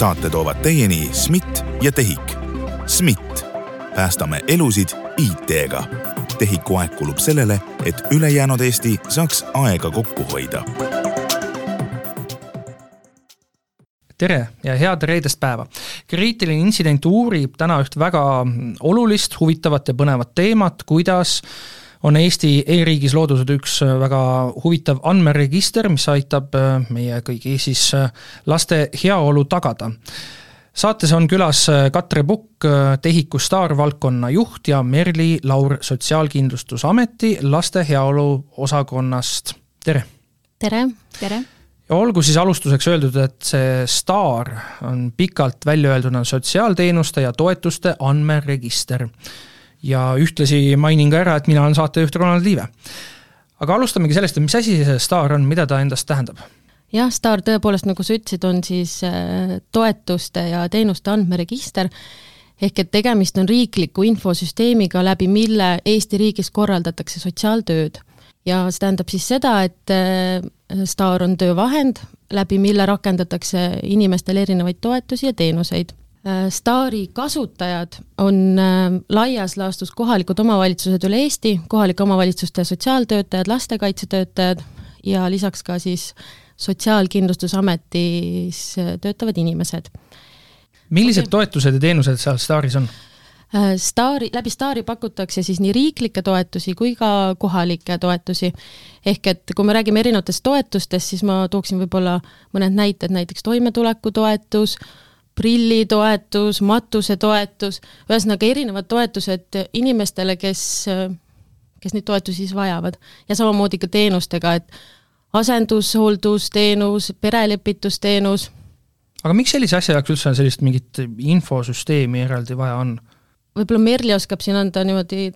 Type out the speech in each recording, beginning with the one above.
saate toovad teieni SMIT ja TEHIK. SMIT, päästame elusid IT-ga. TEHIK-u aeg kulub sellele, et ülejäänud Eesti saaks aega kokku hoida tere ja head reedest päeva! kriitiline intsident uurib täna üht väga olulist, huvitavat ja põnevat teemat, kuidas on Eesti e-riigis loodud üks väga huvitav andmeregister, mis aitab meie kõigi siis laste heaolu tagada. saates on külas Katre Pukk, TEHIK-u staarvaldkonna juht ja Merli Laur Sotsiaalkindlustusameti laste heaolu osakonnast, tere! tere! tere! ja olgu siis alustuseks öeldud, et see STAR on pikalt välja öelduna sotsiaalteenuste ja toetuste andmeregister. Ja ühtlasi mainin ka ära, et mina olen saatejuht Ronald Liive. aga alustamegi sellest, et mis asi see STAR on, mida ta endast tähendab? jah, STAR tõepoolest, nagu sa ütlesid, on siis äh, toetuste ja teenuste andmeregister, ehk et tegemist on riikliku infosüsteemiga, läbi mille Eesti riigis korraldatakse sotsiaaltööd ja see tähendab siis seda, et äh, STAR on töövahend, läbi mille rakendatakse inimestele erinevaid toetusi ja teenuseid. Äh, STAR-i kasutajad on äh, laias laastus kohalikud omavalitsused üle Eesti, kohalike omavalitsuste sotsiaaltöötajad, lastekaitsetöötajad ja lisaks ka siis Sotsiaalkindlustusametis töötavad inimesed. millised okay. toetused ja teenused seal STAR-is on? Äh, Staari, läbi Staari pakutakse siis nii riiklikke toetusi kui ka kohalikke toetusi. ehk et kui me räägime erinevatest toetustest, siis ma tooksin võib-olla mõned näited, näiteks toimetulekutoetus, prillitoetus, matusetoetus, ühesõnaga erinevad toetused inimestele, kes, kes neid toetusi siis vajavad. ja samamoodi ka teenustega, et asendushooldusteenus, perelepitusteenus. aga miks sellise asja jaoks üldse sellist mingit infosüsteemi eraldi vaja on? võib-olla Merli oskab siin anda niimoodi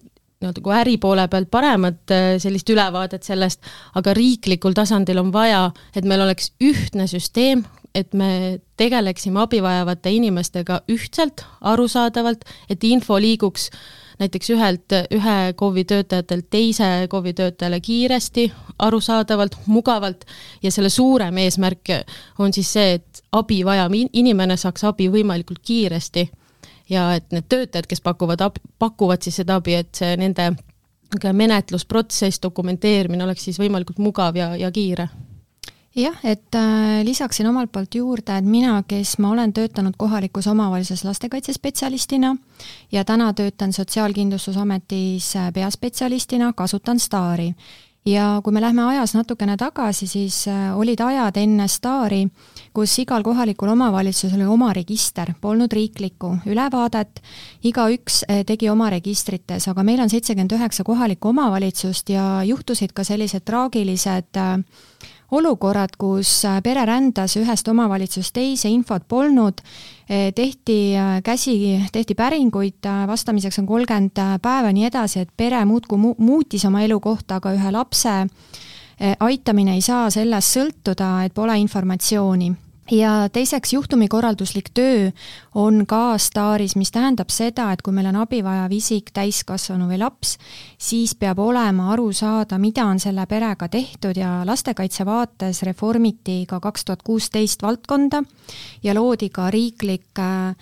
nii-öelda kui äri poole pealt paremat äh, sellist ülevaadet sellest, aga riiklikul tasandil on vaja, et meil oleks ühtne süsteem, et me tegeleksime abi vajavate inimestega ühtselt, arusaadavalt, et info liiguks näiteks ühelt, ühe KOV-i töötajatelt teise KOV-i töötajale kiiresti, arusaadavalt, mugavalt. Ja selle suurem eesmärk on siis see, et abi vajav inimene saaks abi võimalikult kiiresti. Ja et need töötajad, kes pakuvad abi, pakuvad siis seda abi, et see nende menetlusprotsess, dokumenteerimine oleks siis võimalikult mugav ja, ja kiire jah, et äh, lisaksin omalt poolt juurde, et mina, kes ma olen töötanud kohalikus omavalitsuses lastekaitsespetsialistina ja täna töötan Sotsiaalkindlustusametis äh, peaspetsialistina, kasutan STAR-i ja kui me lähme ajas natukene tagasi, siis äh, olid ajad enne Stari, kus igal kohalikul omavalitsusel oli oma register, polnud riiklikku ülevaadet, igaüks äh, tegi oma registrites, aga meil on seitsekümmend üheksa kohalikku omavalitsust ja juhtusid ka sellised traagilised äh, olukorrad, kus pere rändas ühest omavalitsusest teise, infot polnud, eh, tehti äh, käsi, tehti päringuid, äh, vastamiseks on kolmkümmend äh, päeva, nii edasi, et pere muudkui mu-, muutis oma elukohta, aga ühe lapse aitamine ei saa sellest sõltuda, et pole informatsiooni ja teiseks, juhtumikorralduslik töö on ka STAR-is, mis tähendab seda, et kui meil on abi vajav isik, täiskasvanu või laps, siis peab olema aru saada, mida on selle perega tehtud ja lastekaitse vaates reformiti ka kaks tuhat kuusteist valdkonda ja loodi ka riiklik äh,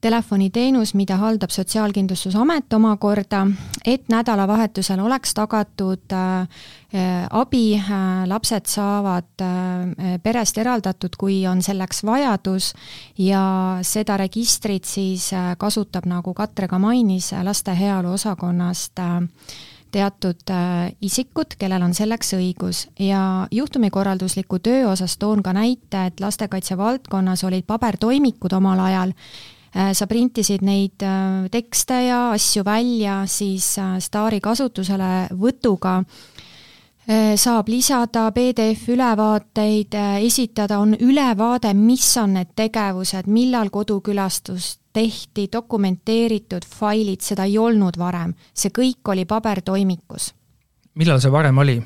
telefoniteenus, mida haldab Sotsiaalkindlustusamet omakorda, et nädalavahetusel oleks tagatud äh, äh, abi äh,, lapsed saavad perest eraldatud, kui on selleks vajadus ja seda registrit siis kasutab, nagu Katre ka mainis, laste heaolu osakonnast teatud isikud, kellel on selleks õigus. Ja juhtumikorraldusliku töö osas toon ka näite, et lastekaitse valdkonnas olid pabertoimikud omal ajal sa printisid neid äh, tekste ja asju välja, siis äh, Stari kasutuselevõtuga saab lisada PDF-ülevaateid, esitada, on ülevaade, mis on need tegevused, millal kodukülastus tehti, dokumenteeritud failid, seda ei olnud varem. see kõik oli pabertoimikus. millal see varem oli?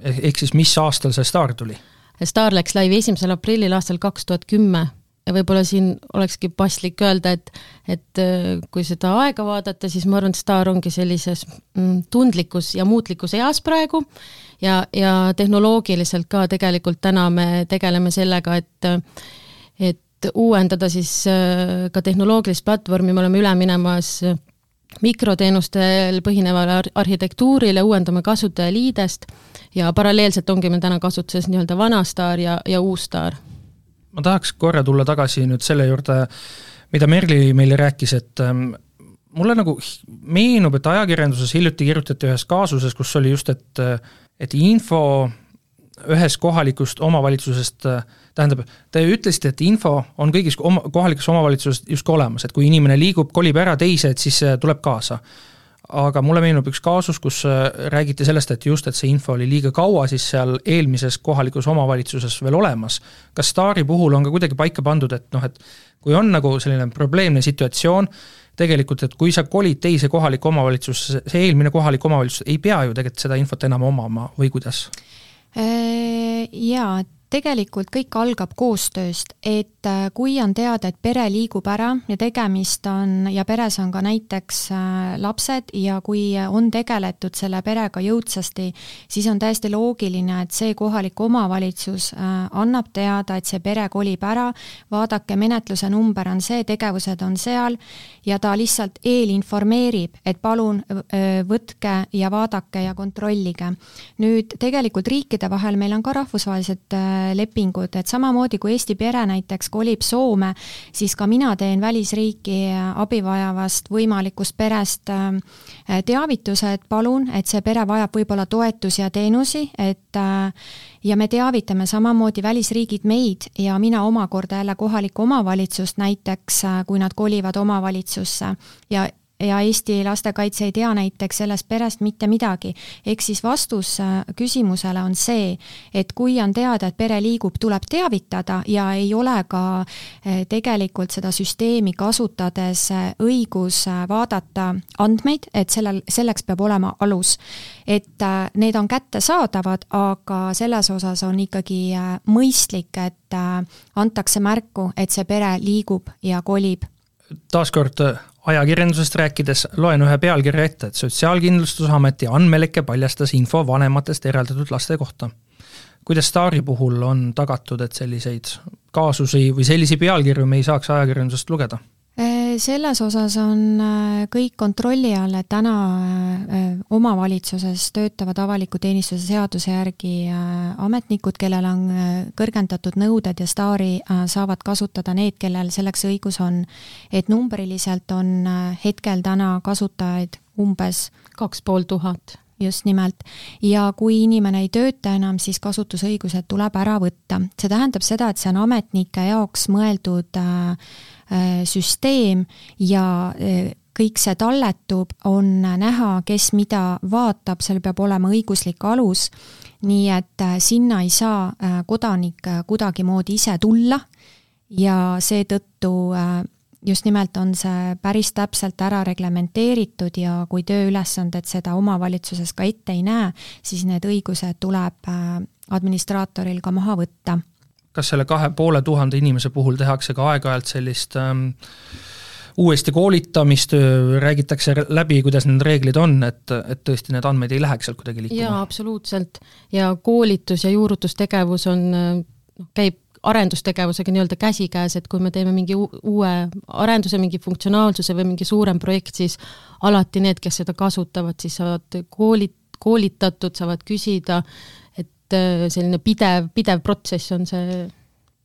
ehk siis mis aastal see Star tuli? Star läks laivi esimesel aprillil aastal kaks tuhat kümme ja võib-olla siin olekski paslik öelda, et, et äh, kui seda aega vaadata, siis ma arvan, et Star ongi sellises mm, tundlikus ja muutlikus eas praegu ja, ja tehnoloogiliselt ka tegelikult täna me tegeleme sellega, et et uuendada siis ka tehnoloogilist platvormi, me oleme üle minemas mikroteenustel põhinevale ar arhitektuurile, uuendame kasutajaliidest ja paralleelselt ongi meil täna kasutuses nii-öelda vana staar ja, ja uus staar. Ma tahaks korra tulla tagasi nüüd selle juurde, mida Merli meile rääkis, et ähm, mulle nagu meenub, et ajakirjanduses hiljuti kirjutati ühes kaasuses, kus oli just, et et info ühest kohalikust omavalitsusest, tähendab, te ütlesite, et info on kõigis oma, kohalikes omavalitsuses justkui olemas, et kui inimene liigub, kolib ära teise, et siis tuleb kaasa. Aga mulle meenub üks kaasus, kus räägiti sellest, et just, et see info oli liiga kaua siis seal eelmises kohalikus omavalitsuses veel olemas. kas Staari puhul on ka kuidagi paika pandud, et noh, et kui on nagu selline probleemne situatsioon, tegelikult, et kui sa kolid teise kohalikku omavalitsusse, see eelmine kohalik omavalitsus ei pea ju tegelikult seda infot enam omama või kuidas? Äh, jaa, et tegelikult kõik algab koostööst, et äh, kui on teada, et pere liigub ära ja tegemist on, ja peres on ka näiteks äh, lapsed ja kui on tegeletud selle perega jõudsasti, siis on täiesti loogiline, et see kohalik omavalitsus äh, annab teada, et see pere kolib ära, vaadake, menetluse number on see, tegevused on seal ja ta lihtsalt eelinformeerib, et palun võtke ja vaadake ja kontrollige. nüüd tegelikult riikide vahel meil on ka rahvusvahelised lepingud, et samamoodi kui Eesti pere näiteks kolib Soome, siis ka mina teen välisriiki abi vajavast võimalikust perest äh, teavituse, et palun, et see pere vajab võib-olla toetusi ja teenusi, et äh, ja me teavitame samamoodi välisriigid meid ja mina omakorda jälle kohalikku omavalitsust näiteks, äh, kui nad kolivad omavalitsusse. Ja ja Eesti lastekaitse ei tea näiteks sellest perest mitte midagi. ehk siis vastus äh, küsimusele on see, et kui on teada, et pere liigub, tuleb teavitada ja ei ole ka äh, tegelikult seda süsteemi kasutades äh, õigus vaadata andmeid, et sellel, selleks peab olema alus. et need on kättesaadavad, aga selles osas on ikkagi mõistlik, et antakse märku, et see pere liigub ja kolib taaskord ajakirjandusest rääkides loen ühe pealkirja ette, et Sotsiaalkindlustusameti andmeleke paljastas info vanematest eraldatud laste kohta. kuidas Staari puhul on tagatud, et selliseid kaasusi või sellisi pealkirju me ei saaks ajakirjandusest lugeda? Äh, selles osas on äh, kõik kontrolli all, et täna äh, omavalitsuses töötavad avaliku teenistuse seaduse järgi ametnikud, kellel on kõrgendatud nõuded ja staari saavad kasutada need, kellel selleks õigus on. et numbriliselt on hetkel täna kasutajaid umbes kaks pool tuhat just nimelt. ja kui inimene ei tööta enam, siis kasutusõigused tuleb ära võtta. see tähendab seda, et see on ametnike jaoks mõeldud äh, Äh, süsteem ja äh, kõik see talletub, on näha, kes mida vaatab, seal peab olema õiguslik alus, nii et äh, sinna ei saa kodanik kuidagimoodi ise tulla ja seetõttu just nimelt on see päris täpselt ära reglementeeritud ja kui tööülesanded seda omavalitsuses ka ette ei näe, siis need õigused tuleb administraatoril ka maha võtta kas selle kahe poole tuhande inimese puhul tehakse ka aeg-ajalt sellist ähm, uuesti koolitamist, räägitakse läbi, kuidas need reeglid on, et, et tõesti need andmed ei läheks sealt kuidagi liikuma? jaa, absoluutselt. ja koolitus ja juurutustegevus on, noh, käib arendustegevusega nii-öelda käsikäes, et kui me teeme mingi uue arenduse, mingi funktsionaalsuse või mingi suurem projekt, siis alati need, kes seda kasutavad, siis saavad koolit-, koolitatud, saavad küsida, et äh, selline pidev, pidev protsess on see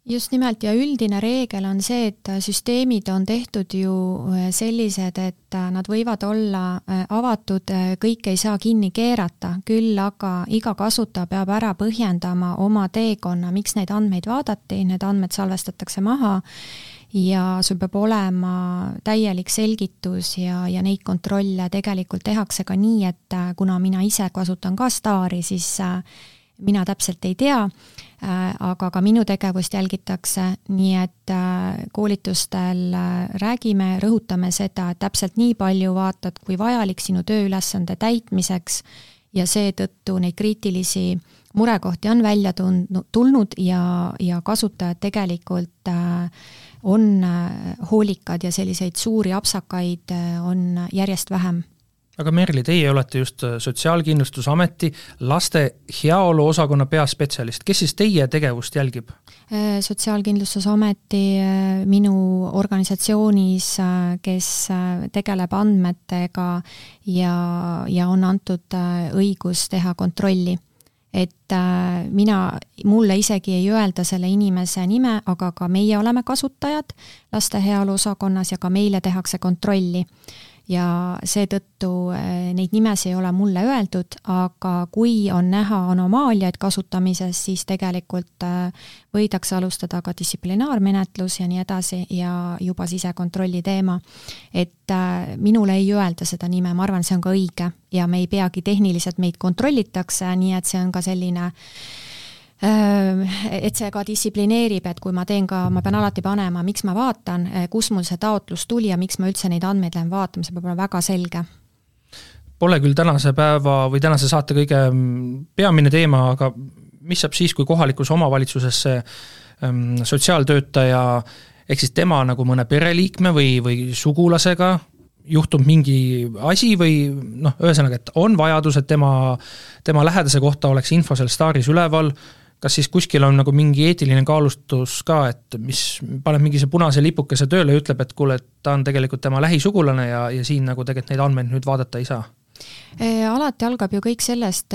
just nimelt ja üldine reegel on see, et süsteemid on tehtud ju äh, sellised, et äh, nad võivad olla avatud, kõike ei saa kinni keerata, küll aga iga kasutaja peab ära põhjendama oma teekonna, miks neid andmeid vaadati, need andmed salvestatakse maha ja sul peab olema täielik selgitus ja, ja neid kontrolle. Tegelikult tehakse ka nii, et kuna mina ise kasutan ka Staari, siis äh, mina täpselt ei tea, äh, aga ka minu tegevust jälgitakse, nii et äh, koolitustel äh, räägime, rõhutame seda, et täpselt nii palju vaatad, kui vajalik sinu tööülesande täitmiseks. Ja seetõttu neid kriitilisi murekohti on välja tundnud, tulnud ja, ja kasutajad tegelikult on hoolikad ja selliseid suuri apsakaid on järjest vähem aga Merli, teie olete just Sotsiaalkindlustusameti laste heaolu osakonna peaspetsialist, kes siis teie tegevust jälgib? sotsiaalkindlustusameti minu organisatsioonis, kes tegeleb andmetega ja, ja on antud õigus teha kontrolli. Et äh, mina, mulle isegi ei öelda selle inimese nime, aga ka meie oleme kasutajad laste heaolu osakonnas ja ka meile tehakse kontrolli ja seetõttu eh, neid nimesid ei ole mulle öeldud, aga kui on näha anomaaliaid kasutamises, siis tegelikult eh, võidakse alustada ka distsiplinaarmenetlus ja nii edasi ja juba sisekontrolli teema. et eh, minule ei öelda seda nime, ma arvan, see on ka õige ja me ei peagi tehniliselt, meid kontrollitakse, nii et see on ka selline äh, et see ka distsiplineerib, et kui ma teen ka, ma pean alati panema, miks ma vaatan, kus mul see taotlus tuli ja miks ma üldse neid andmeid lähen vaatama, see peab olema väga selge. Pole küll tänase päeva või tänase saate kõige peamine teema, aga mis saab siis, kui kohalikus omavalitsuses see ähm, sotsiaaltöötaja ehk siis tema nagu mõne pereliikme või, või sugulasega juhtub mingi asi või noh, ühesõnaga, et on vajadus, et tema, tema lähedase kohta oleks info seal staaris üleval, kas siis kuskil on nagu mingi eetiline kaalustus ka, et mis paneb mingi see punase lipukese tööle ja ütleb, et kuule, et ta on tegelikult tema lähisugulane ja, ja siin nagu tegelikult neid andmeid nüüd vaadata ei saa? Alati algab ju kõik sellest,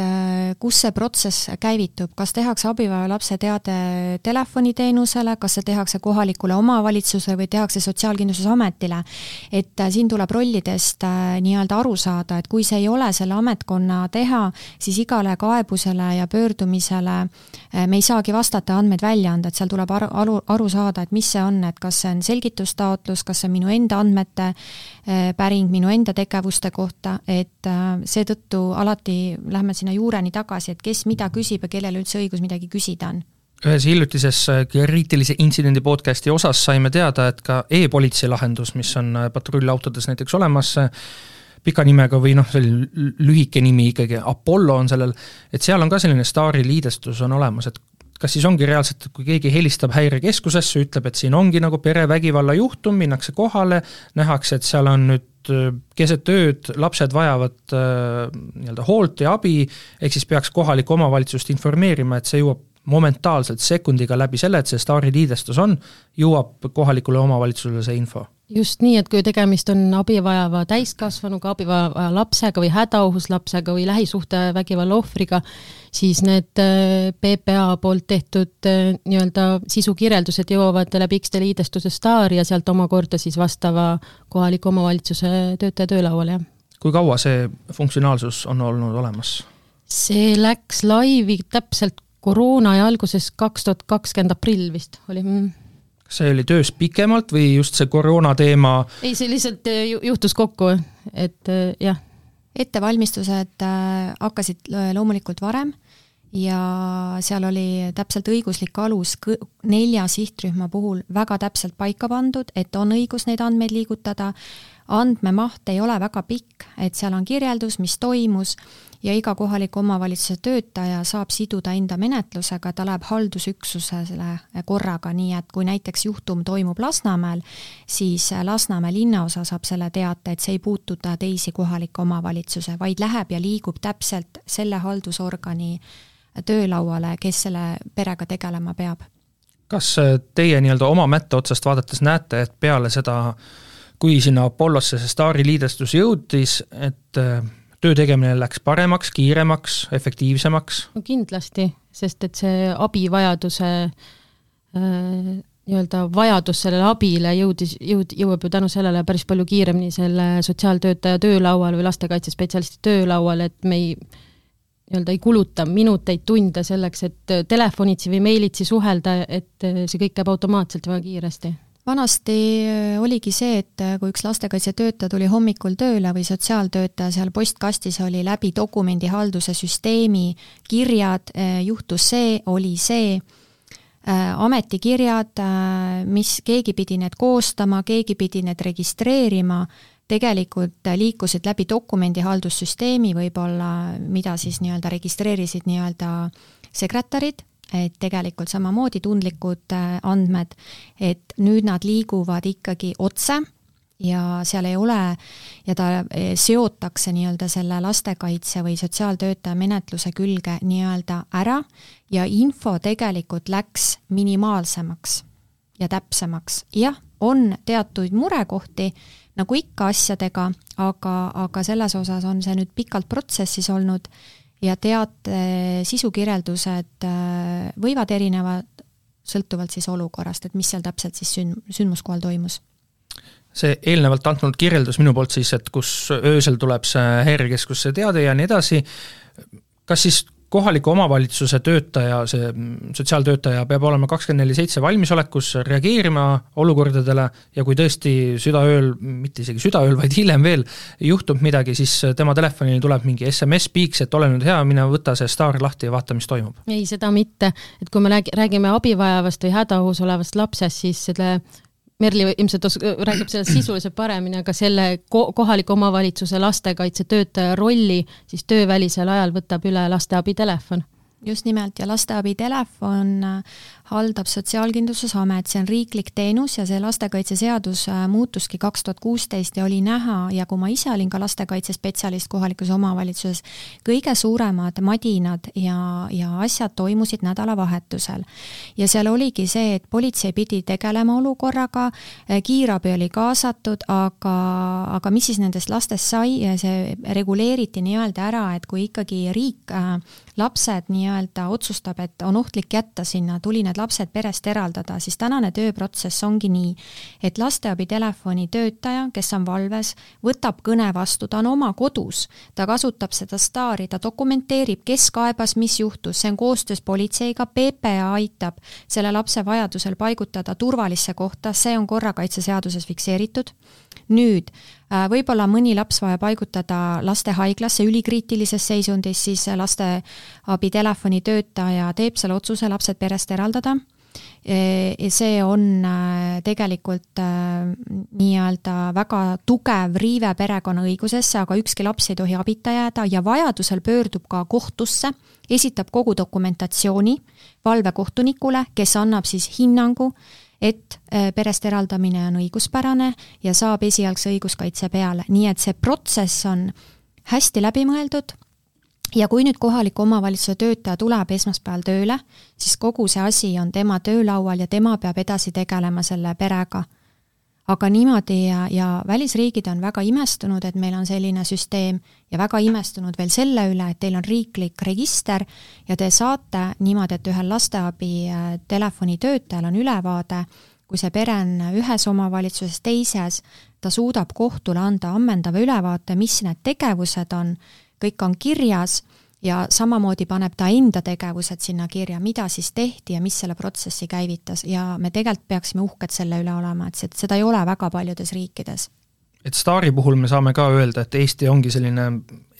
kus see protsess käivitub, kas tehakse abivaja lapse teade telefoniteenusele, kas see tehakse kohalikule omavalitsusele või tehakse Sotsiaalkindlustusametile. et siin tuleb rollidest nii-öelda aru saada, et kui see ei ole selle ametkonna teha, siis igale kaebusele ja pöördumisele me ei saagi vastata, andmeid välja anda, et seal tuleb aru, aru, aru saada, et mis see on, et kas see on selgitustaotlus, kas see on minu enda andmete päring minu enda tegevuste kohta, et seetõttu alati lähme sinna juureni tagasi, et kes mida küsib ja kellel üldse õigus midagi küsida on. Ühes hiljutises äh, kriitilise intsidendi podcasti osas saime teada, et ka e-politsei lahendus, mis on äh, patrullautodes näiteks olemas, äh, pika nimega või noh, selline lühike nimi ikkagi, Apollo on sellel, et seal on ka selline staariliidestus on olemas, et kas siis ongi reaalselt, et kui keegi helistab häirekeskusesse, ütleb, et siin ongi nagu perevägivalla juhtum, minnakse kohale, nähakse, et seal on nüüd äh, keset ööd lapsed vajavad äh, nii-öelda hoolt ja abi, ehk siis peaks kohalikku omavalitsust informeerima, et see jõuab momentaalselt sekundiga läbi selle, et see staariliidestus on, jõuab kohalikule omavalitsusele see info just nii, et kui tegemist on abi vajava täiskasvanuga, abi vajava lapsega või hädaohus lapsega või lähisuhtevägivalla ohvriga, siis need äh, PPA poolt tehtud äh, nii-öelda sisukirjeldused jõuavad läbi X-tee liidestuse staari ja sealt omakorda siis vastava kohaliku omavalitsuse töötaja töölauale, jah. kui kaua see funktsionaalsus on olnud olemas? see läks laivi täpselt koroona ja alguses kaks tuhat kakskümmend aprill vist oli mm see oli töös pikemalt või just see koroona teema? ei, see lihtsalt äh, juhtus kokku, et äh, jah. ettevalmistused äh, hakkasid loomulikult varem ja seal oli täpselt õiguslik alus nelja sihtrühma puhul väga täpselt paika pandud, et on õigus neid andmeid liigutada, andmemaht ei ole väga pikk, et seal on kirjeldus, mis toimus ja iga kohaliku omavalitsuse töötaja saab siduda enda menetlusega, ta läheb haldusüksusele korraga, nii et kui näiteks juhtum toimub Lasnamäel, siis Lasnamäe linnaosa saab selle teate, et see ei puututa teisi kohalikke omavalitsuse, vaid läheb ja liigub täpselt selle haldusorgani töölauale, kes selle perega tegelema peab. kas teie nii-öelda oma mätta otsast vaadates näete, et peale seda kui sinna Apollosse see Stari liidestus jõudis, et töö tegemine läks paremaks, kiiremaks, efektiivsemaks? no kindlasti, sest et see abivajaduse äh, nii-öelda vajadus sellele abile jõudis, jõud-, jõuab ju tänu sellele päris palju kiiremini selle sotsiaaltöötaja töölauale või lastekaitsespetsialisti töölauale, et me ei nii-öelda ei kuluta minuteid, tunde selleks, et telefonitsi või meilitsi suhelda, et see kõik käib automaatselt väga kiiresti vanasti oligi see, et kui üks lastekaitsetöötaja tuli hommikul tööle või sotsiaaltöötaja, seal postkastis oli läbi dokumendihalduse süsteemi kirjad, juhtus see, oli see, ametikirjad, mis, keegi pidi need koostama, keegi pidi need registreerima, tegelikult liikusid läbi dokumendihaldussüsteemi võib-olla, mida siis nii-öelda registreerisid nii-öelda sekretärid et tegelikult samamoodi tundlikud äh, andmed, et nüüd nad liiguvad ikkagi otse ja seal ei ole ja ta eh, seotakse nii-öelda selle lastekaitse või sotsiaaltöötaja menetluse külge nii-öelda ära ja info tegelikult läks minimaalsemaks ja täpsemaks. jah, on teatuid murekohti, nagu ikka asjadega, aga, aga selles osas on see nüüd pikalt protsessis olnud ja teate sisukirjeldused äh, võivad erinevad, sõltuvalt siis olukorrast, et mis seal täpselt siis sünd-, sündmuskohal toimus. See eelnevalt antud kirjeldus minu poolt siis, et kus öösel tuleb see häirekeskusse teade ja nii edasi, kas siis kohaliku omavalitsuse töötaja, see sotsiaaltöötaja peab olema kakskümmend neli seitse valmisolekus reageerima olukordadele ja kui tõesti südaööl, mitte isegi südaööl, vaid hiljem veel juhtub midagi, siis tema telefonile tuleb mingi SMS-piiks, et ole nüüd hea, mine võta see staar lahti ja vaata, mis toimub. ei, seda mitte, et kui me räägime abivajavast või hädaohus olevast lapsest, siis selle Merli ilmselt os-, räägib sellest sisuliselt paremini, aga selle ko-, kohaliku omavalitsuse lastekaitsetöötaja rolli siis töövälisel ajal võtab üle lasteabitelefon. Just nimelt ja lasteabitelefon haldab Sotsiaalkindlustusamet, see on riiklik teenus ja see lastekaitseseadus äh, muutuski kaks tuhat kuusteist ja oli näha ja kui ma ise olin ka lastekaitsespetsialist kohalikus omavalitsuses, kõige suuremad madinad ja, ja asjad toimusid nädalavahetusel. ja seal oligi see, et politsei pidi tegelema olukorraga, äh, kiirabi oli kaasatud, aga, aga mis siis nendest lastest sai ja see reguleeriti nii-öelda ära, et kui ikkagi riik äh, lapsed nii-öelda otsustab, et on ohtlik jätta sinna, tuli need lapsed perest eraldada, siis tänane tööprotsess ongi nii, et lasteabitelefoni töötaja, kes on valves, võtab kõne vastu, ta on oma kodus, ta kasutab seda staari, ta dokumenteerib, kes kaebas, mis juhtus, see on koostöös politseiga, PPA aitab selle lapse vajadusel paigutada turvalisse kohta, see on korrakaitseseaduses fikseeritud. nüüd võib-olla mõni laps vaja paigutada lastehaiglasse ülikriitilises seisundis, siis lasteabitelefoni töötaja teeb selle otsuse lapsed perest eraldada, saada. ja see on äh, tegelikult äh, nii-öelda väga tugev riive perekonnaõigusesse, aga ükski laps ei tohi abita jääda ja vajadusel pöördub ka kohtusse, esitab kogu dokumentatsiooni valvekohtunikule, kes annab siis hinnangu, et äh, perest eraldamine on õiguspärane ja saab esialgse õiguskaitse peale, nii et see protsess on hästi läbimõeldud ja kui nüüd kohaliku omavalitsuse töötaja tuleb esmaspäeval tööle, siis kogu see asi on tema töölaual ja tema peab edasi tegelema selle perega. Aga niimoodi ja, ja välisriigid on väga imestunud, et meil on selline süsteem ja väga imestunud veel selle üle, et teil on riiklik register ja te saate niimoodi, et ühel lasteabi äh, telefonitöötajal on ülevaade, kui see pere on ühes omavalitsuses, teises, ta suudab kohtule anda ammendava ülevaate, mis need tegevused on. Kõik on kirjas ja samamoodi paneb ta enda tegevused sinna kirja, mida siis tehti ja mis selle protsessi käivitas ja me tegelikult peaksime uhked selle üle olema, et seda ei ole väga paljudes riikides. et Stari puhul me saame ka öelda, et Eesti ongi selline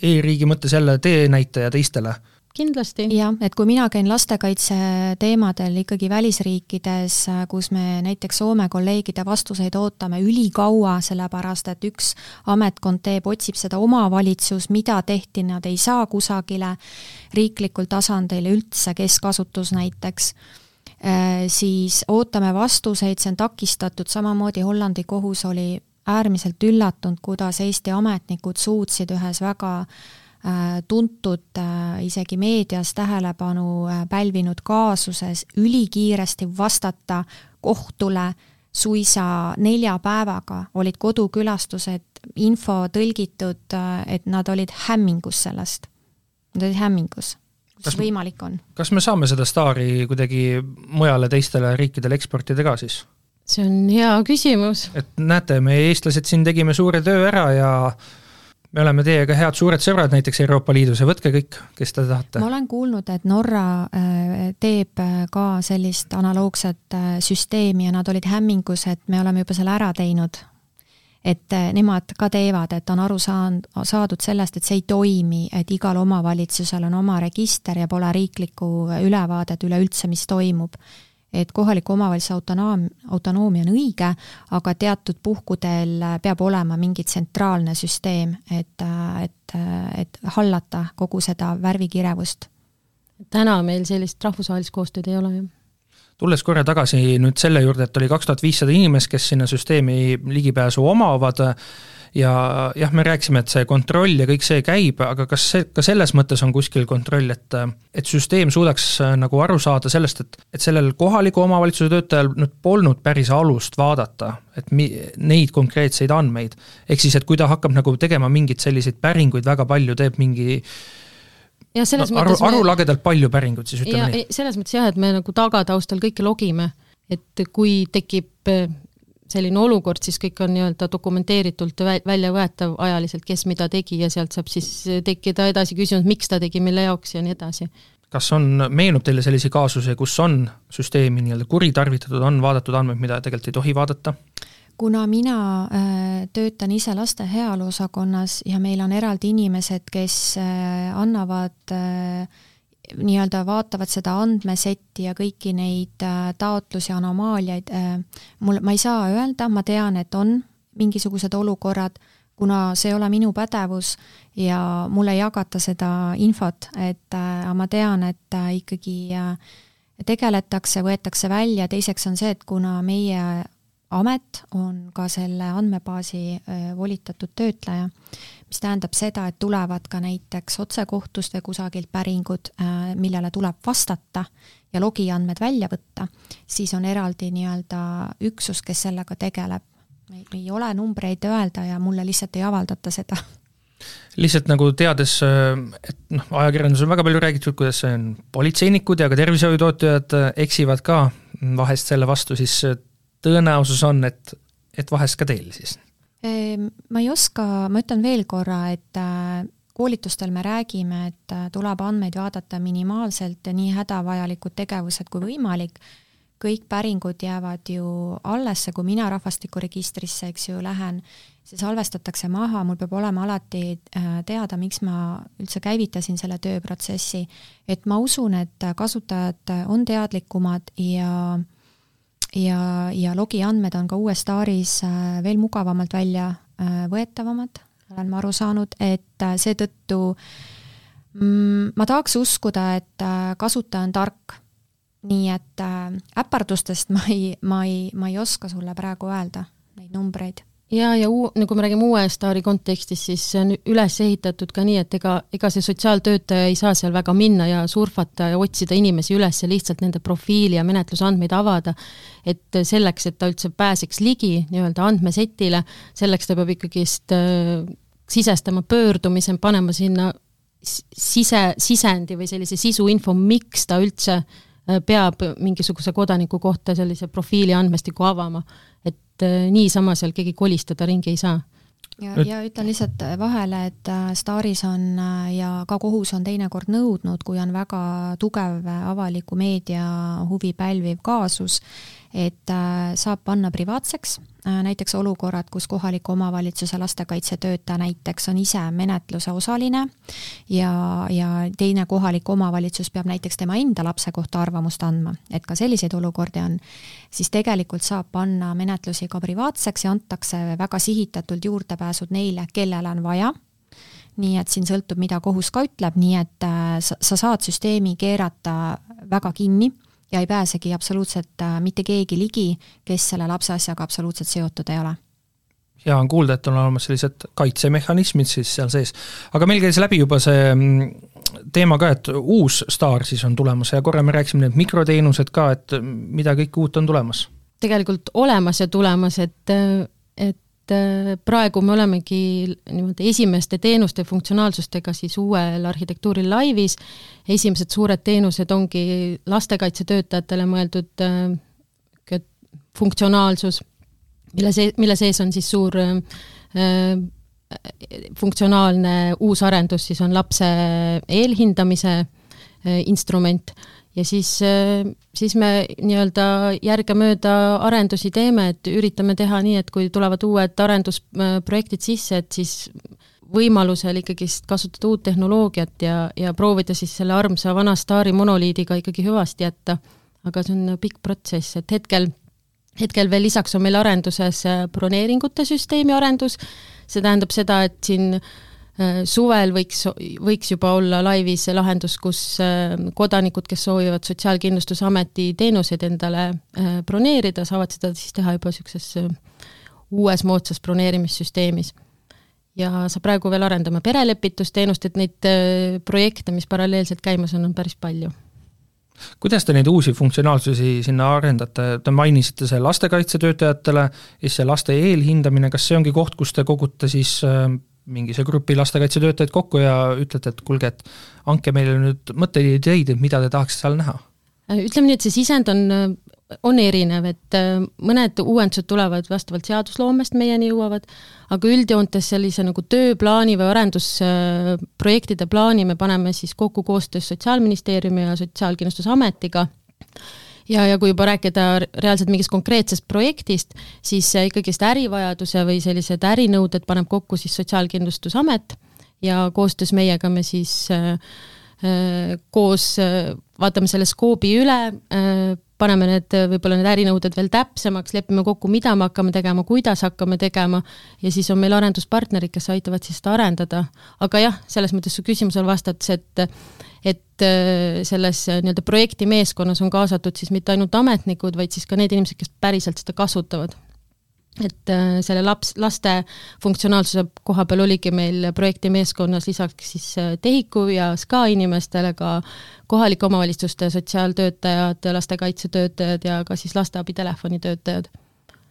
e-riigi mõttes jälle teenäitaja teistele kindlasti. jah, et kui mina käin lastekaitse teemadel ikkagi välisriikides, kus me näiteks Soome kolleegide vastuseid ootame ülikaua, sellepärast et üks ametkond teeb, otsib seda omavalitsus, mida tehti, nad ei saa kusagile riiklikul tasandil üldse, keskasutus näiteks äh, siis ootame vastuseid, see on takistatud, samamoodi Hollandi kohus oli äärmiselt üllatunud, kuidas Eesti ametnikud suutsid ühes väga Äh, tuntud äh, isegi meedias tähelepanu äh, pälvinud kaasuses ülikiiresti vastata kohtule suisa nelja päevaga, olid kodukülastused, info tõlgitud, et nad olid hämmingus sellest. Nad olid hämmingus, mis võimalik on. kas me saame seda staari kuidagi mujale teistele riikidele eksportida ka siis? see on hea küsimus. et näete, me eestlased siin tegime suure töö ära ja me oleme teiega head suured sõbrad näiteks Euroopa Liidus ja võtke kõik, kes te tahate. ma olen kuulnud, et Norra äh, teeb äh, ka sellist analoogset äh, süsteemi ja nad olid hämmingus, et me oleme juba selle ära teinud. et nemad ka teevad, et on aru saanud, saadud sellest, et see ei toimi, et igal omavalitsusel on oma register ja pole riiklikku ülevaadet üleüldse, mis toimub et kohaliku omavalitsuse autonoom, autonoomia on õige, aga teatud puhkudel peab olema mingi tsentraalne süsteem, et, et, et hallata kogu seda värvikirevust. täna meil sellist rahvusvahelist koostööd ei ole, jah tulles korra tagasi nüüd selle juurde, et oli kaks tuhat viissada inimest, kes sinna süsteemi ligipääsu omavad, ja jah, me rääkisime, et see kontroll ja kõik see käib, aga kas see, ka selles mõttes on kuskil kontroll, et et süsteem suudaks äh, nagu aru saada sellest, et, et sellel kohaliku omavalitsuse töötajal nüüd polnud päris alust vaadata, et mi-, neid konkreetseid andmeid. ehk siis, et kui ta hakkab nagu tegema mingeid selliseid päringuid väga palju, teeb mingi ja selles no, aru, mõttes arulagedalt palju päringuid siis ütleme ja, nii. selles mõttes jah, et me nagu tagataustal kõike logime, et kui tekib selline olukord, siis kõik on nii-öelda dokumenteeritult välja võetav ajaliselt, kes mida tegi ja sealt saab siis tekkida edasi küsimus, miks ta tegi, mille jaoks ja nii edasi. kas on, meenub teile selliseid kaasusi, kus on süsteemi nii-öelda kuritarvitatud, on vaadatud andmeid, mida tegelikult ei tohi vaadata? kuna mina äh, töötan ise laste heaolu osakonnas ja meil on eraldi inimesed, kes äh, annavad äh, nii-öelda vaatavad seda andmesetti ja kõiki neid äh, taotlusi, anomaaliaid, äh, mul, ma ei saa öelda, ma tean, et on mingisugused olukorrad, kuna see ei ole minu pädevus ja mulle ei jagata seda infot, et äh, ma tean, et ikkagi tegeletakse, võetakse välja, teiseks on see, et kuna meie amet on ka selle andmebaasi volitatud töötleja, mis tähendab seda, et tulevad ka näiteks otsekohtust või kusagilt päringud, millele tuleb vastata ja logiandmed välja võtta, siis on eraldi nii-öelda üksus, kes sellega tegeleb. ei ole numbreid öelda ja mulle lihtsalt ei avaldata seda lihtsalt nagu teades, et noh, ajakirjanduses on väga palju räägitud, kuidas see on, politseinikud ja ka tervishoiutöötajad eksivad ka vahest selle vastu, siis tõenäosus on, et, et vahest ka teil siis? Ehm, ma ei oska, ma ütlen veel korra, et äh, koolitustel me räägime, et äh, tuleb andmeid vaadata minimaalselt ja nii hädavajalikud tegevused kui võimalik, kõik päringud jäävad ju allesse, kui mina rahvastikuregistrisse, eks ju, lähen, see salvestatakse maha, mul peab olema alati äh, teada, miks ma üldse käivitasin selle tööprotsessi. et ma usun, et kasutajad on teadlikumad ja äh, ja, ja logiandmed on ka uues staaris äh, veel mugavamalt välja äh, võetavamad, olen ma aru saanud, et äh, seetõttu mm, ma tahaks uskuda, et kasutaja on tark. nii et äpardustest ma ei, ma ei, ma ei oska sulle praegu öelda neid numbreid ja, ja uu-, nagu me räägime uue staari kontekstis, siis see on üles ehitatud ka nii, et ega, ega see sotsiaaltöötaja ei saa seal väga minna ja surfata ja otsida inimesi üles ja lihtsalt nende profiili ja menetlusandmeid avada, et selleks, et ta üldse pääseks ligi nii-öelda andmesetile, selleks ta peab ikkagist äh, sisestama pöördumise, panema sinna sise, sisendi või sellise sisuinfo, miks ta üldse äh, peab mingisuguse kodaniku kohta sellise profiili andmestiku avama. Et äh, niisama seal keegi kolistada ringi ei saa. Ja, ja ütlen lihtsalt vahele, et äh, Staris on äh, ja ka kohus on teinekord nõudnud, kui on väga tugev avaliku meedia huvi pälviv kaasus, et saab panna privaatseks. Äh, näiteks olukorrad, kus kohaliku omavalitsuse lastekaitsetöötaja näiteks on ise menetluse osaline ja, ja teine kohalik omavalitsus peab näiteks tema enda lapse kohta arvamust andma, et ka selliseid olukordi on, siis tegelikult saab panna menetlusi ka privaatseks ja antakse väga sihitatult juurdepääsud neile, kellel on vaja. Nii et siin sõltub, mida kohus ka ütleb, nii et äh, sa, sa saad süsteemi keerata väga kinni ja ei pääsegi absoluutselt äh, mitte keegi ligi, kes selle lapse asjaga absoluutselt seotud ei ole hea on kuulda, et on olemas sellised kaitsemehhanismid siis seal sees. aga meil käis läbi juba see mm, teema ka, et uus staar siis on tulemas ja korra me rääkisime need mikroteenused ka, et mida kõike uut on tulemas? tegelikult olemas ja tulemas, et, et et äh, praegu me olemegi niimoodi esimeste teenuste funktsionaalsustega siis uuel arhitektuuril laivis, esimesed suured teenused ongi lastekaitsetöötajatele mõeldud äh, funktsionaalsus, mille see, mille sees on siis suur äh, funktsionaalne uus arendus, siis on lapse eelhindamise instrument ja siis, äh, siis me nii-öelda järgemööda arendusi teeme, et üritame teha nii, et kui tulevad uued arendusprojektid sisse, et siis võimalusel ikkagist kasutada uut tehnoloogiat ja, ja proovida siis selle armsa vana staari monoliidiga ikkagi hüvasti jätta. aga see on pikk protsess, et hetkel, hetkel veel lisaks on meil arenduses broneeringute süsteemi arendus, see tähendab seda, et siin suvel võiks, võiks juba olla laivis lahendus, kus kodanikud, kes soovivad Sotsiaalkindlustusameti teenuseid endale broneerida, saavad seda siis teha juba niisuguses uues moodsas broneerimissüsteemis ja sa praegu veel arendame perelepitusteenust, et neid äh, projekte, mis paralleelselt käimas on, on päris palju. kuidas te neid uusi funktsionaalsusi sinna arendate, te mainisite see lastekaitsetöötajatele, siis see laste eelhindamine, kas see ongi koht, kus te kogute siis äh, mingise grupi lastekaitsetöötajaid kokku ja ütlete, et kuulge, et andke meile nüüd mõtteid ja ideid, et mida te tahaksite seal näha? ütleme nii, et see sisend on on erinev, et äh, mõned uuendused tulevad vastavalt seadusloomest meieni jõuavad, aga üldjoontes sellise nagu tööplaani või arendusprojektide plaani me paneme siis kokku koostöös Sotsiaalministeeriumi ja Sotsiaalkindlustusametiga ja, ja kui juba rääkida reaalselt mingist konkreetsest projektist, siis ikkagist ärivajaduse või sellised ärinõuded paneb kokku siis Sotsiaalkindlustusamet ja koostöös meiega me siis äh, äh, koos äh, vaatame selle skoobi üle äh,, paneme need, võib-olla need ärinõuded veel täpsemaks, lepime kokku, mida me hakkame tegema, kuidas hakkame tegema ja siis on meil arenduspartnerid, kes aitavad siis seda arendada. aga jah, selles mõttes su küsimusele vastates, et et äh, selles nii-öelda projektimeeskonnas on kaasatud siis mitte ainult ametnikud, vaid siis ka need inimesed, kes päriselt seda kasutavad. et äh, selle laps, laste funktsionaalsuse koha peal oligi meil projektimeeskonnas lisaks siis äh, TEHIK-u ja SKA inimestele ka kohalike omavalitsuste sotsiaaltöötajad, lastekaitsetöötajad ja ka siis lasteabi telefonitöötajad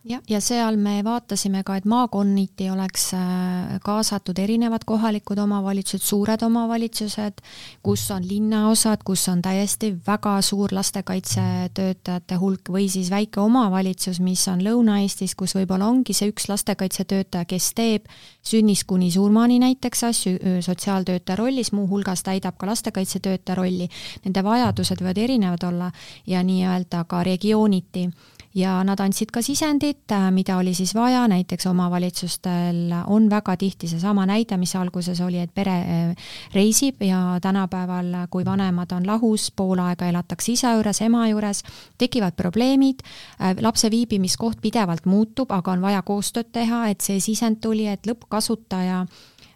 jah, ja seal me vaatasime ka, et maakonniti oleks äh, kaasatud erinevad kohalikud omavalitsused, suured omavalitsused, kus on linnaosad, kus on täiesti väga suur lastekaitsetöötajate hulk või siis väike omavalitsus, mis on Lõuna-Eestis, kus võib-olla ongi see üks lastekaitsetöötaja, kes teeb sünnist kuni surmani näiteks asju sotsiaaltöötaja rollis, muuhulgas täidab ka lastekaitsetöötaja rolli. Nende vajadused võivad erinevad olla ja nii-öelda ka regiooniti ja nad andsid ka sisendit, äh, mida oli siis vaja, näiteks omavalitsustel on väga tihti seesama näide, mis alguses oli, et pere äh, reisib ja tänapäeval, kui vanemad on lahus, pool aega elatakse isa juures, ema juures, tekivad probleemid, äh, lapse viibimiskoht pidevalt muutub, aga on vaja koostööd teha, et see sisend tuli, et lõppkasutaja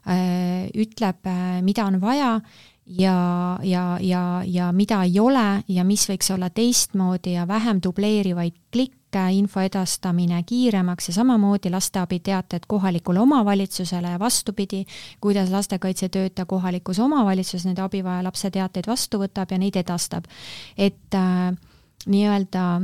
ütleb, mida on vaja ja, ja, ja, ja mida ei ole ja mis võiks olla teistmoodi ja vähem dubleerivaid klikke, info edastamine kiiremaks ja samamoodi lasteabiteated kohalikule omavalitsusele ja vastupidi, kuidas lastekaitsetöötaja kohalikus omavalitsuses nende abivaja lapse teateid vastu võtab ja neid edastab. et äh, nii-öelda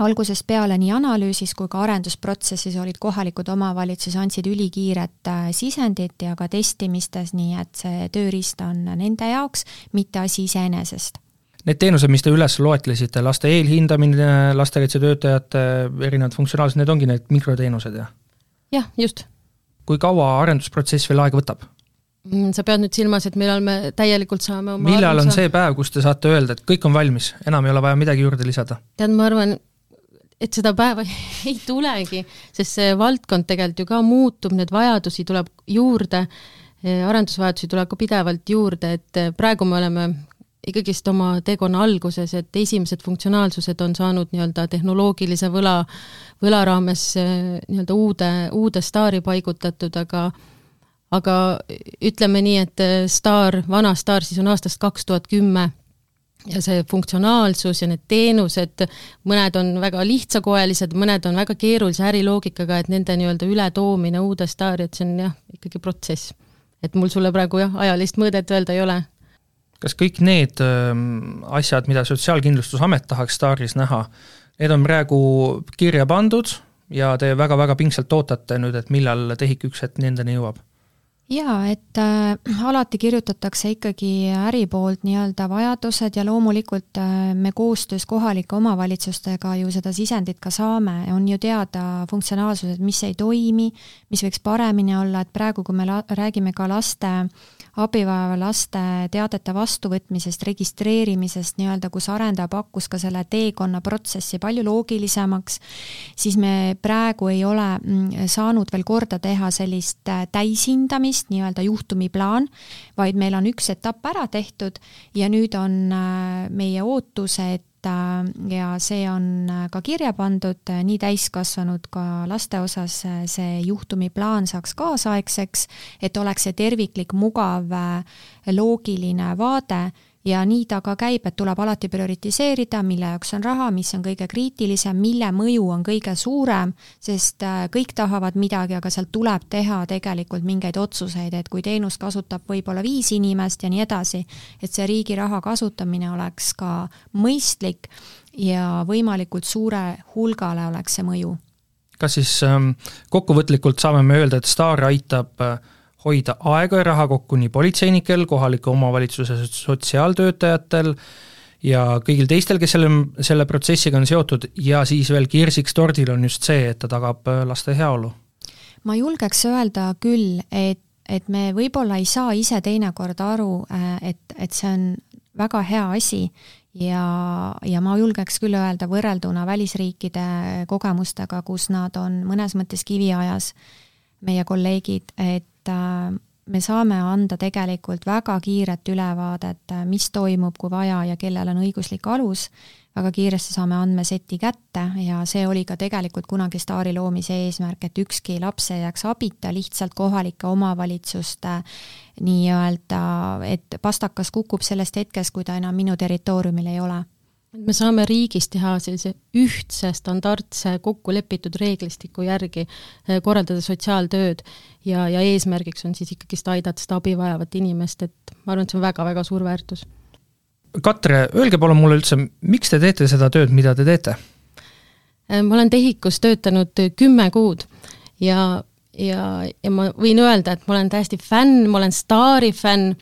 algusest peale nii analüüsis kui ka arendusprotsessis olid kohalikud omavalitsused, andsid ülikiiret äh, sisendit ja ka testimistes, nii et see tööriist on nende jaoks, mitte asi iseenesest. Need teenused, mis te üles loetlesite, laste eelhindamine, lastekaitsetöötajate erinevad funktsionaalsed, need ongi need mikroteenused, jah? jah, just. kui kaua arendusprotsess veel aega võtab? Mm, sa pead nüüd silmas, et millal me täielikult saame oma millal on see päev, kus te saate öelda, et kõik on valmis, enam ei ole vaja midagi juurde lisada? tead, ma arvan, et seda päeva ei tulegi, sest see valdkond tegelikult ju ka muutub, need vajadusi tuleb juurde, arendusvajadusi tuleb ka pidevalt juurde, et praegu me oleme ikkagist oma teekonna alguses, et esimesed funktsionaalsused on saanud nii-öelda tehnoloogilise võla, võla raames nii-öelda uude, uude staari paigutatud, aga aga ütleme nii, et staar, vana staar siis on aastast kaks tuhat kümme ja see funktsionaalsus ja need teenused, mõned on väga lihtsakoelised, mõned on väga keerulise äriloogikaga, et nende nii-öelda ületoomine uude staari, et see on jah, ikkagi protsess. et mul sulle praegu jah, ajalist mõõdet öelda ei ole. kas kõik need ähm, asjad, mida Sotsiaalkindlustusamet tahaks staaris näha, need on praegu kirja pandud ja te väga-väga pingsalt ootate nüüd, et millal TEHIK üks hetk nendeni jõuab? Jaa, et äh, alati kirjutatakse ikkagi äri poolt nii-öelda vajadused ja loomulikult äh, me koostöös kohalike omavalitsustega ju seda sisendit ka saame, on ju teada funktsionaalsused, mis ei toimi, mis võiks paremini olla, et praegu, kui me la-, räägime ka laste äh, abivajava laste teadete vastuvõtmisest, registreerimisest nii-öelda, kus arendaja pakkus ka selle teekonna protsessi palju loogilisemaks, siis me praegu ei ole mm, saanud veel korda teha sellist äh, täishindamist, nii-öelda juhtumiplaan, vaid meil on üks etapp ära tehtud ja nüüd on äh, meie ootus, et ja see on ka kirja pandud nii täiskasvanud ka laste osas, see juhtumiplaan saaks kaasaegseks, et oleks see terviklik, mugav, loogiline vaade ja nii ta ka käib, et tuleb alati prioritiseerida, mille jaoks on raha, mis on kõige kriitilisem, mille mõju on kõige suurem, sest äh, kõik tahavad midagi, aga sealt tuleb teha tegelikult mingeid otsuseid, et kui teenust kasutab võib-olla viis inimest ja nii edasi, et see riigi raha kasutamine oleks ka mõistlik ja võimalikult suure hulgale oleks see mõju. kas siis ähm, kokkuvõtlikult saame me öelda, et Star aitab äh, hoida aega ja raha kokku nii politseinikel, kohaliku omavalitsuse sotsiaaltöötajatel ja kõigil teistel, kes selle, selle protsessiga on seotud ja siis veel kirsiks tordil on just see, et ta tagab äh, laste heaolu. ma julgeks öelda küll, et, et me võib-olla ei saa ise teinekord aru, äh, et, et see on väga hea asi ja, ja ma julgeks küll öelda võrrelduna välisriikide kogemustega, kus nad on mõnes mõttes kiviajas, meie kolleegid, et et äh, me saame anda tegelikult väga kiiret ülevaadet, äh, mis toimub, kui vaja ja kellel on õiguslik alus, väga kiiresti saame andmeseti kätte ja see oli ka tegelikult kunagi staari loomise eesmärk, et ükski laps ei jääks abita lihtsalt kohalike omavalitsuste nii-öelda, et pastakas kukub sellest hetkest, kui ta enam minu territooriumil ei ole et me saame riigis teha sellise ühtse, standardse, kokkulepitud reeglistiku järgi eh, korraldada sotsiaaltööd ja, ja eesmärgiks on siis ikkagist aidata seda abi vajavat inimest, et ma arvan, et see on väga-väga suur väärtus. Katre, öelge palun mulle üldse, miks te teete seda tööd, mida te teete? Eh, ma olen TEHIK-us töötanud kümme kuud ja, ja, ja ma võin öelda, et ma olen täiesti fänn, ma olen staari fänn,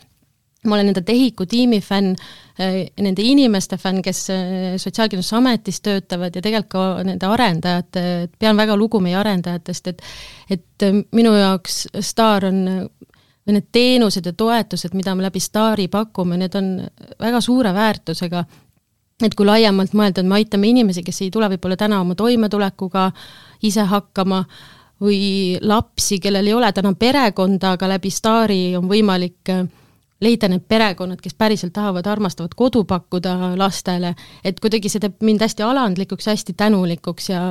ma olen nende TEHIK-u tiimi fänn, äh, nende inimeste fänn, kes äh, Sotsiaalkindlustusametis töötavad ja tegelikult ka nende arendajate, et pean väga lugu meie arendajatest, et et äh, minu jaoks Star on või need teenused ja toetused, mida me läbi Stari pakume, need on väga suure väärtusega, et kui laiemalt mõelda, et me aitame inimesi, kes ei tule võib-olla täna oma toimetulekuga ise hakkama, või lapsi, kellel ei ole täna perekonda, aga läbi Stari on võimalik äh, leida need perekonnad, kes päriselt tahavad armastavat kodu pakkuda lastele, et kuidagi see teeb mind hästi alandlikuks, hästi tänulikuks ja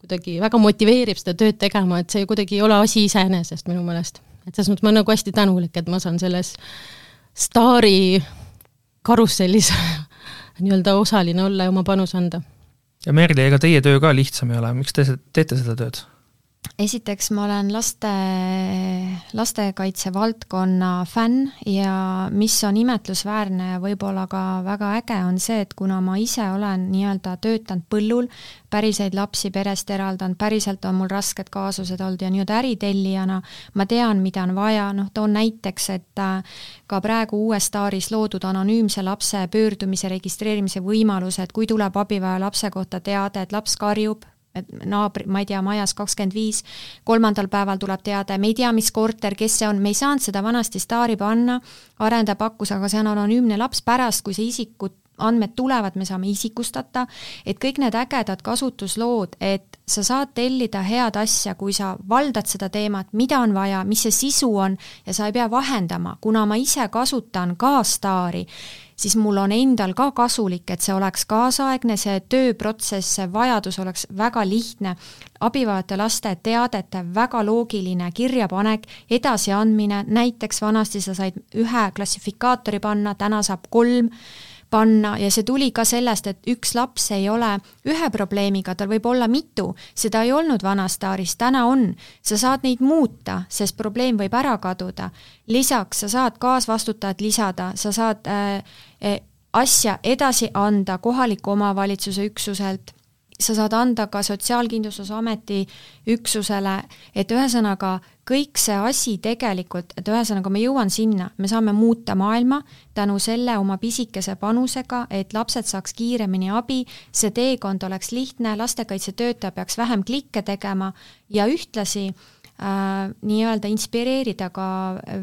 kuidagi väga motiveerib seda tööd tegema, et see kuidagi ei ole asi iseenesest minu meelest. et selles mõttes ma olen nagu hästi tänulik, et ma saan selles staari karussellis nii-öelda osaline olla ja oma panuse anda. ja Merli, ega teie töö ka lihtsam ei ole, miks te teete seda tööd? Esiteks ma olen laste, lastekaitse valdkonna fänn ja mis on imetlusväärne ja võib-olla ka väga äge, on see, et kuna ma ise olen nii-öelda töötanud põllul, päriseid lapsi perest eraldanud, päriselt on mul rasked kaasused olnud ja nii-öelda äritellijana ma tean, mida on vaja, noh toon näiteks, et äh, ka praegu uues staaris loodud anonüümse lapse pöördumise registreerimise võimaluse, et kui tuleb abivaja lapse kohta teade, et laps karjub, et naabri, ma ei tea, majas kakskümmend viis, kolmandal päeval tuleb teade, me ei tea, mis korter, kes see on, me ei saanud seda vanasti staari panna, arendaja pakkus, aga see on anonüümne laps, pärast, kui see isikud, andmed tulevad, me saame isikustata, et kõik need ägedad kasutuslood, et sa saad tellida head asja, kui sa valdad seda teemat, mida on vaja, mis see sisu on ja sa ei pea vahendama, kuna ma ise kasutan ka staari, siis mul on endal ka kasulik, et see oleks kaasaegne, see tööprotsess, see vajadus oleks väga lihtne, abivajavate laste teadete väga loogiline kirjapanek, edasiandmine, näiteks vanasti sa said ühe klassifikaatori panna, täna saab kolm panna ja see tuli ka sellest, et üks laps ei ole ühe probleemiga, tal võib olla mitu, seda ei olnud vanastaaris, täna on. sa saad neid muuta, sest probleem võib ära kaduda. lisaks sa saad kaasvastutajat lisada, sa saad äh, asja edasi anda kohaliku omavalitsuse üksuselt. Sa saad anda ka Sotsiaalkindlustusameti üksusele, et ühesõnaga kõik see asi tegelikult, et ühesõnaga ma jõuan sinna, me saame muuta maailma tänu selle oma pisikese panusega, et lapsed saaks kiiremini abi, see teekond oleks lihtne, lastekaitsetöötaja peaks vähem klikke tegema ja ühtlasi äh, nii-öelda inspireerida ka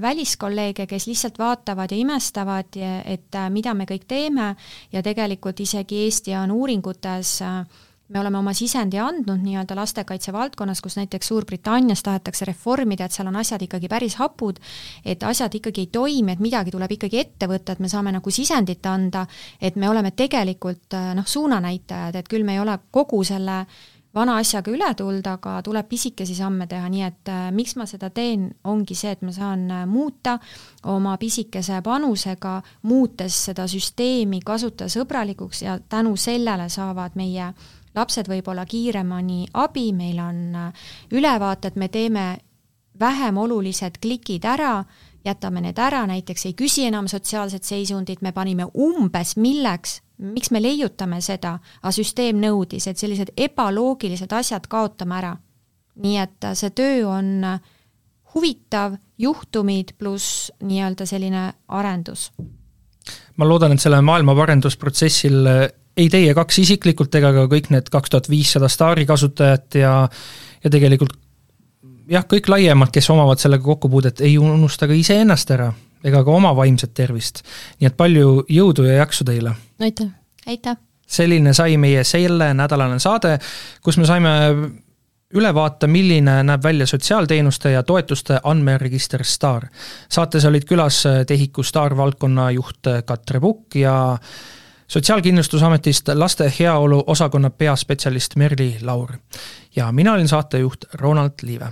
väliskolleege, kes lihtsalt vaatavad ja imestavad, et äh, mida me kõik teeme. Ja tegelikult isegi Eesti on uuringutes äh, me oleme oma sisendi andnud nii-öelda lastekaitse valdkonnas, kus näiteks Suurbritannias tahetakse reformida, et seal on asjad ikkagi päris hapud, et asjad ikkagi ei toimi, et midagi tuleb ikkagi ette võtta, et me saame nagu sisendit anda, et me oleme tegelikult noh, suunanäitajad, et küll me ei ole kogu selle vana asjaga üle tulda, aga tuleb pisikesi samme teha, nii et äh, miks ma seda teen, ongi see, et ma saan äh, muuta oma pisikese panusega, muutes seda süsteemi kasutajasõbralikuks ja tänu sellele saavad meie lapsed võib-olla kiiremini abi, meil on äh, ülevaated, me teeme vähem olulised klikid ära, jätame need ära, näiteks ei küsi enam sotsiaalset seisundit, me panime umbes milleks, miks me leiutame seda, aga süsteem nõudis, et sellised ebaloogilised asjad kaotame ära. nii et äh, see töö on äh, huvitav, juhtumid pluss nii-öelda selline arendus. ma loodan, et sellel maailma parendusprotsessil ei teie kaks isiklikult ega ka kõik need kaks tuhat viissada staari kasutajat ja ja tegelikult jah, kõik laiemalt, kes omavad sellega kokkupuudet, ei unusta ka iseennast ära ega ka oma vaimset tervist. nii et palju jõudu ja jaksu teile! aitäh! aitäh! selline sai meie sellenädalane saade, kus me saime üle vaata, milline näeb välja sotsiaalteenuste ja toetuste andmeregister STAR. saates olid külas TEHIK-u STAR valdkonna juht Katre Pukk ja sotsiaalkindlustusametist laste heaolu osakonna peaspetsialist Merli Laur. ja mina olin saatejuht Ronald Liive.